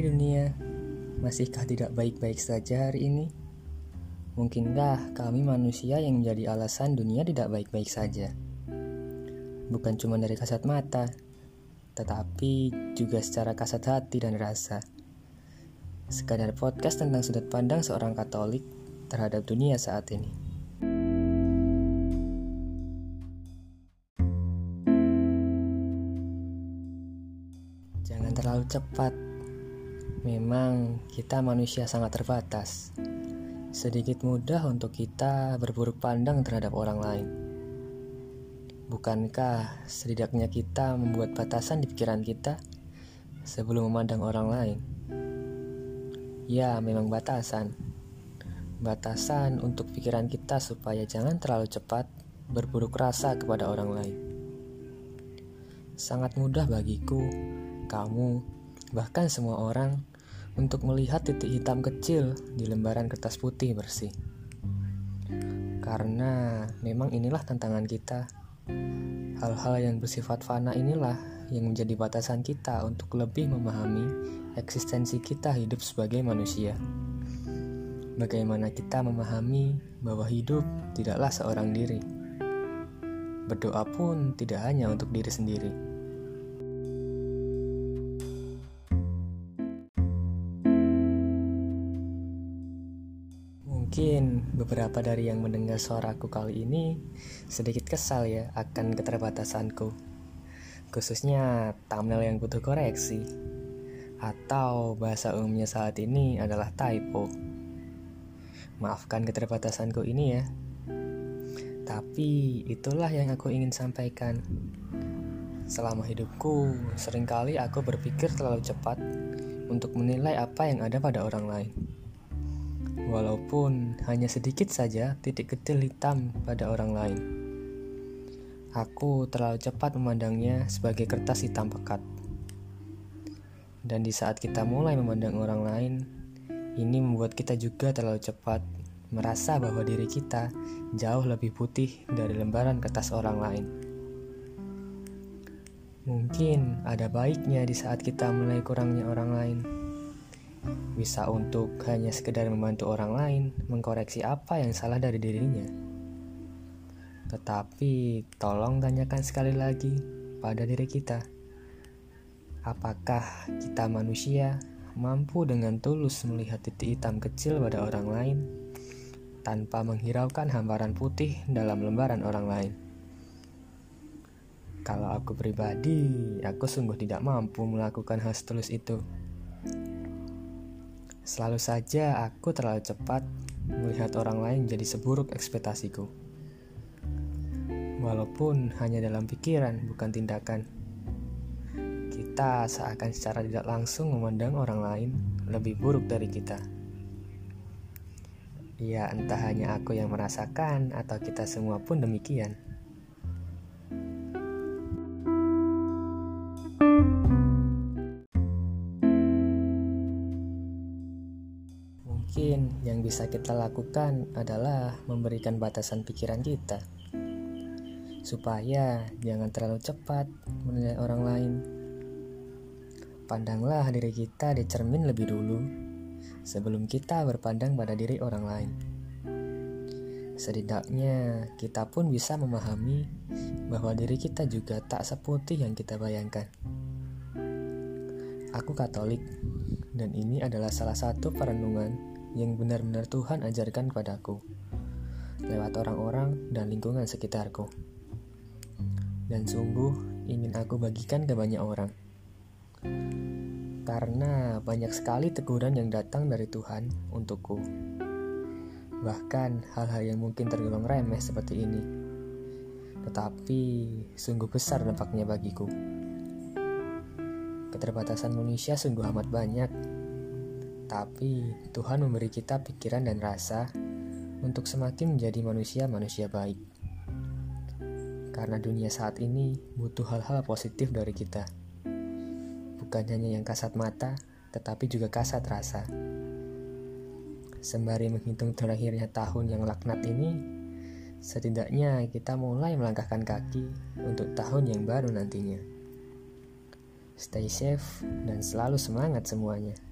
Hai dunia, masihkah tidak baik-baik saja hari ini? Mungkinkah kami manusia yang menjadi alasan dunia tidak baik-baik saja? Bukan cuma dari kasat mata, tetapi juga secara kasat hati dan rasa. Sekadar podcast tentang sudut pandang seorang Katolik terhadap dunia saat ini. Jangan terlalu cepat Memang kita manusia sangat terbatas. Sedikit mudah untuk kita berburuk pandang terhadap orang lain. Bukankah setidaknya kita membuat batasan di pikiran kita sebelum memandang orang lain? Ya, memang batasan. Batasan untuk pikiran kita supaya jangan terlalu cepat berburuk rasa kepada orang lain. Sangat mudah bagiku, kamu, bahkan semua orang untuk melihat titik hitam kecil di lembaran kertas putih bersih. Karena memang inilah tantangan kita. Hal-hal yang bersifat fana inilah yang menjadi batasan kita untuk lebih memahami eksistensi kita hidup sebagai manusia. Bagaimana kita memahami bahwa hidup tidaklah seorang diri. Berdoa pun tidak hanya untuk diri sendiri Mungkin beberapa dari yang mendengar suaraku kali ini sedikit kesal ya akan keterbatasanku. Khususnya thumbnail yang butuh koreksi. Atau bahasa umumnya saat ini adalah typo. Maafkan keterbatasanku ini ya. Tapi itulah yang aku ingin sampaikan. Selama hidupku, sering kali aku berpikir terlalu cepat untuk menilai apa yang ada pada orang lain walaupun hanya sedikit saja titik kecil hitam pada orang lain. Aku terlalu cepat memandangnya sebagai kertas hitam pekat. Dan di saat kita mulai memandang orang lain, ini membuat kita juga terlalu cepat merasa bahwa diri kita jauh lebih putih dari lembaran kertas orang lain. Mungkin ada baiknya di saat kita mulai kurangnya orang lain bisa untuk hanya sekedar membantu orang lain mengkoreksi apa yang salah dari dirinya. Tetapi tolong tanyakan sekali lagi pada diri kita. Apakah kita manusia mampu dengan tulus melihat titik hitam kecil pada orang lain tanpa menghiraukan hamparan putih dalam lembaran orang lain? Kalau aku pribadi, aku sungguh tidak mampu melakukan hal setulus itu. Selalu saja aku terlalu cepat melihat orang lain jadi seburuk ekspektasiku. Walaupun hanya dalam pikiran, bukan tindakan. Kita seakan secara tidak langsung memandang orang lain lebih buruk dari kita. Ya, entah hanya aku yang merasakan atau kita semua pun demikian. Mungkin yang bisa kita lakukan adalah memberikan batasan pikiran kita, supaya jangan terlalu cepat menilai orang lain. Pandanglah diri kita di cermin lebih dulu sebelum kita berpandang pada diri orang lain. Setidaknya kita pun bisa memahami bahwa diri kita juga tak seputih yang kita bayangkan. Aku Katolik, dan ini adalah salah satu perenungan yang benar-benar Tuhan ajarkan kepadaku lewat orang-orang dan lingkungan sekitarku. Dan sungguh ingin aku bagikan ke banyak orang. Karena banyak sekali teguran yang datang dari Tuhan untukku. Bahkan hal-hal yang mungkin tergolong remeh seperti ini. Tetapi sungguh besar dampaknya bagiku. Keterbatasan manusia sungguh amat banyak tapi Tuhan memberi kita pikiran dan rasa untuk semakin menjadi manusia-manusia baik. Karena dunia saat ini butuh hal-hal positif dari kita. Bukan hanya yang kasat mata, tetapi juga kasat rasa. Sembari menghitung terakhirnya tahun yang laknat ini, setidaknya kita mulai melangkahkan kaki untuk tahun yang baru nantinya. Stay safe dan selalu semangat semuanya.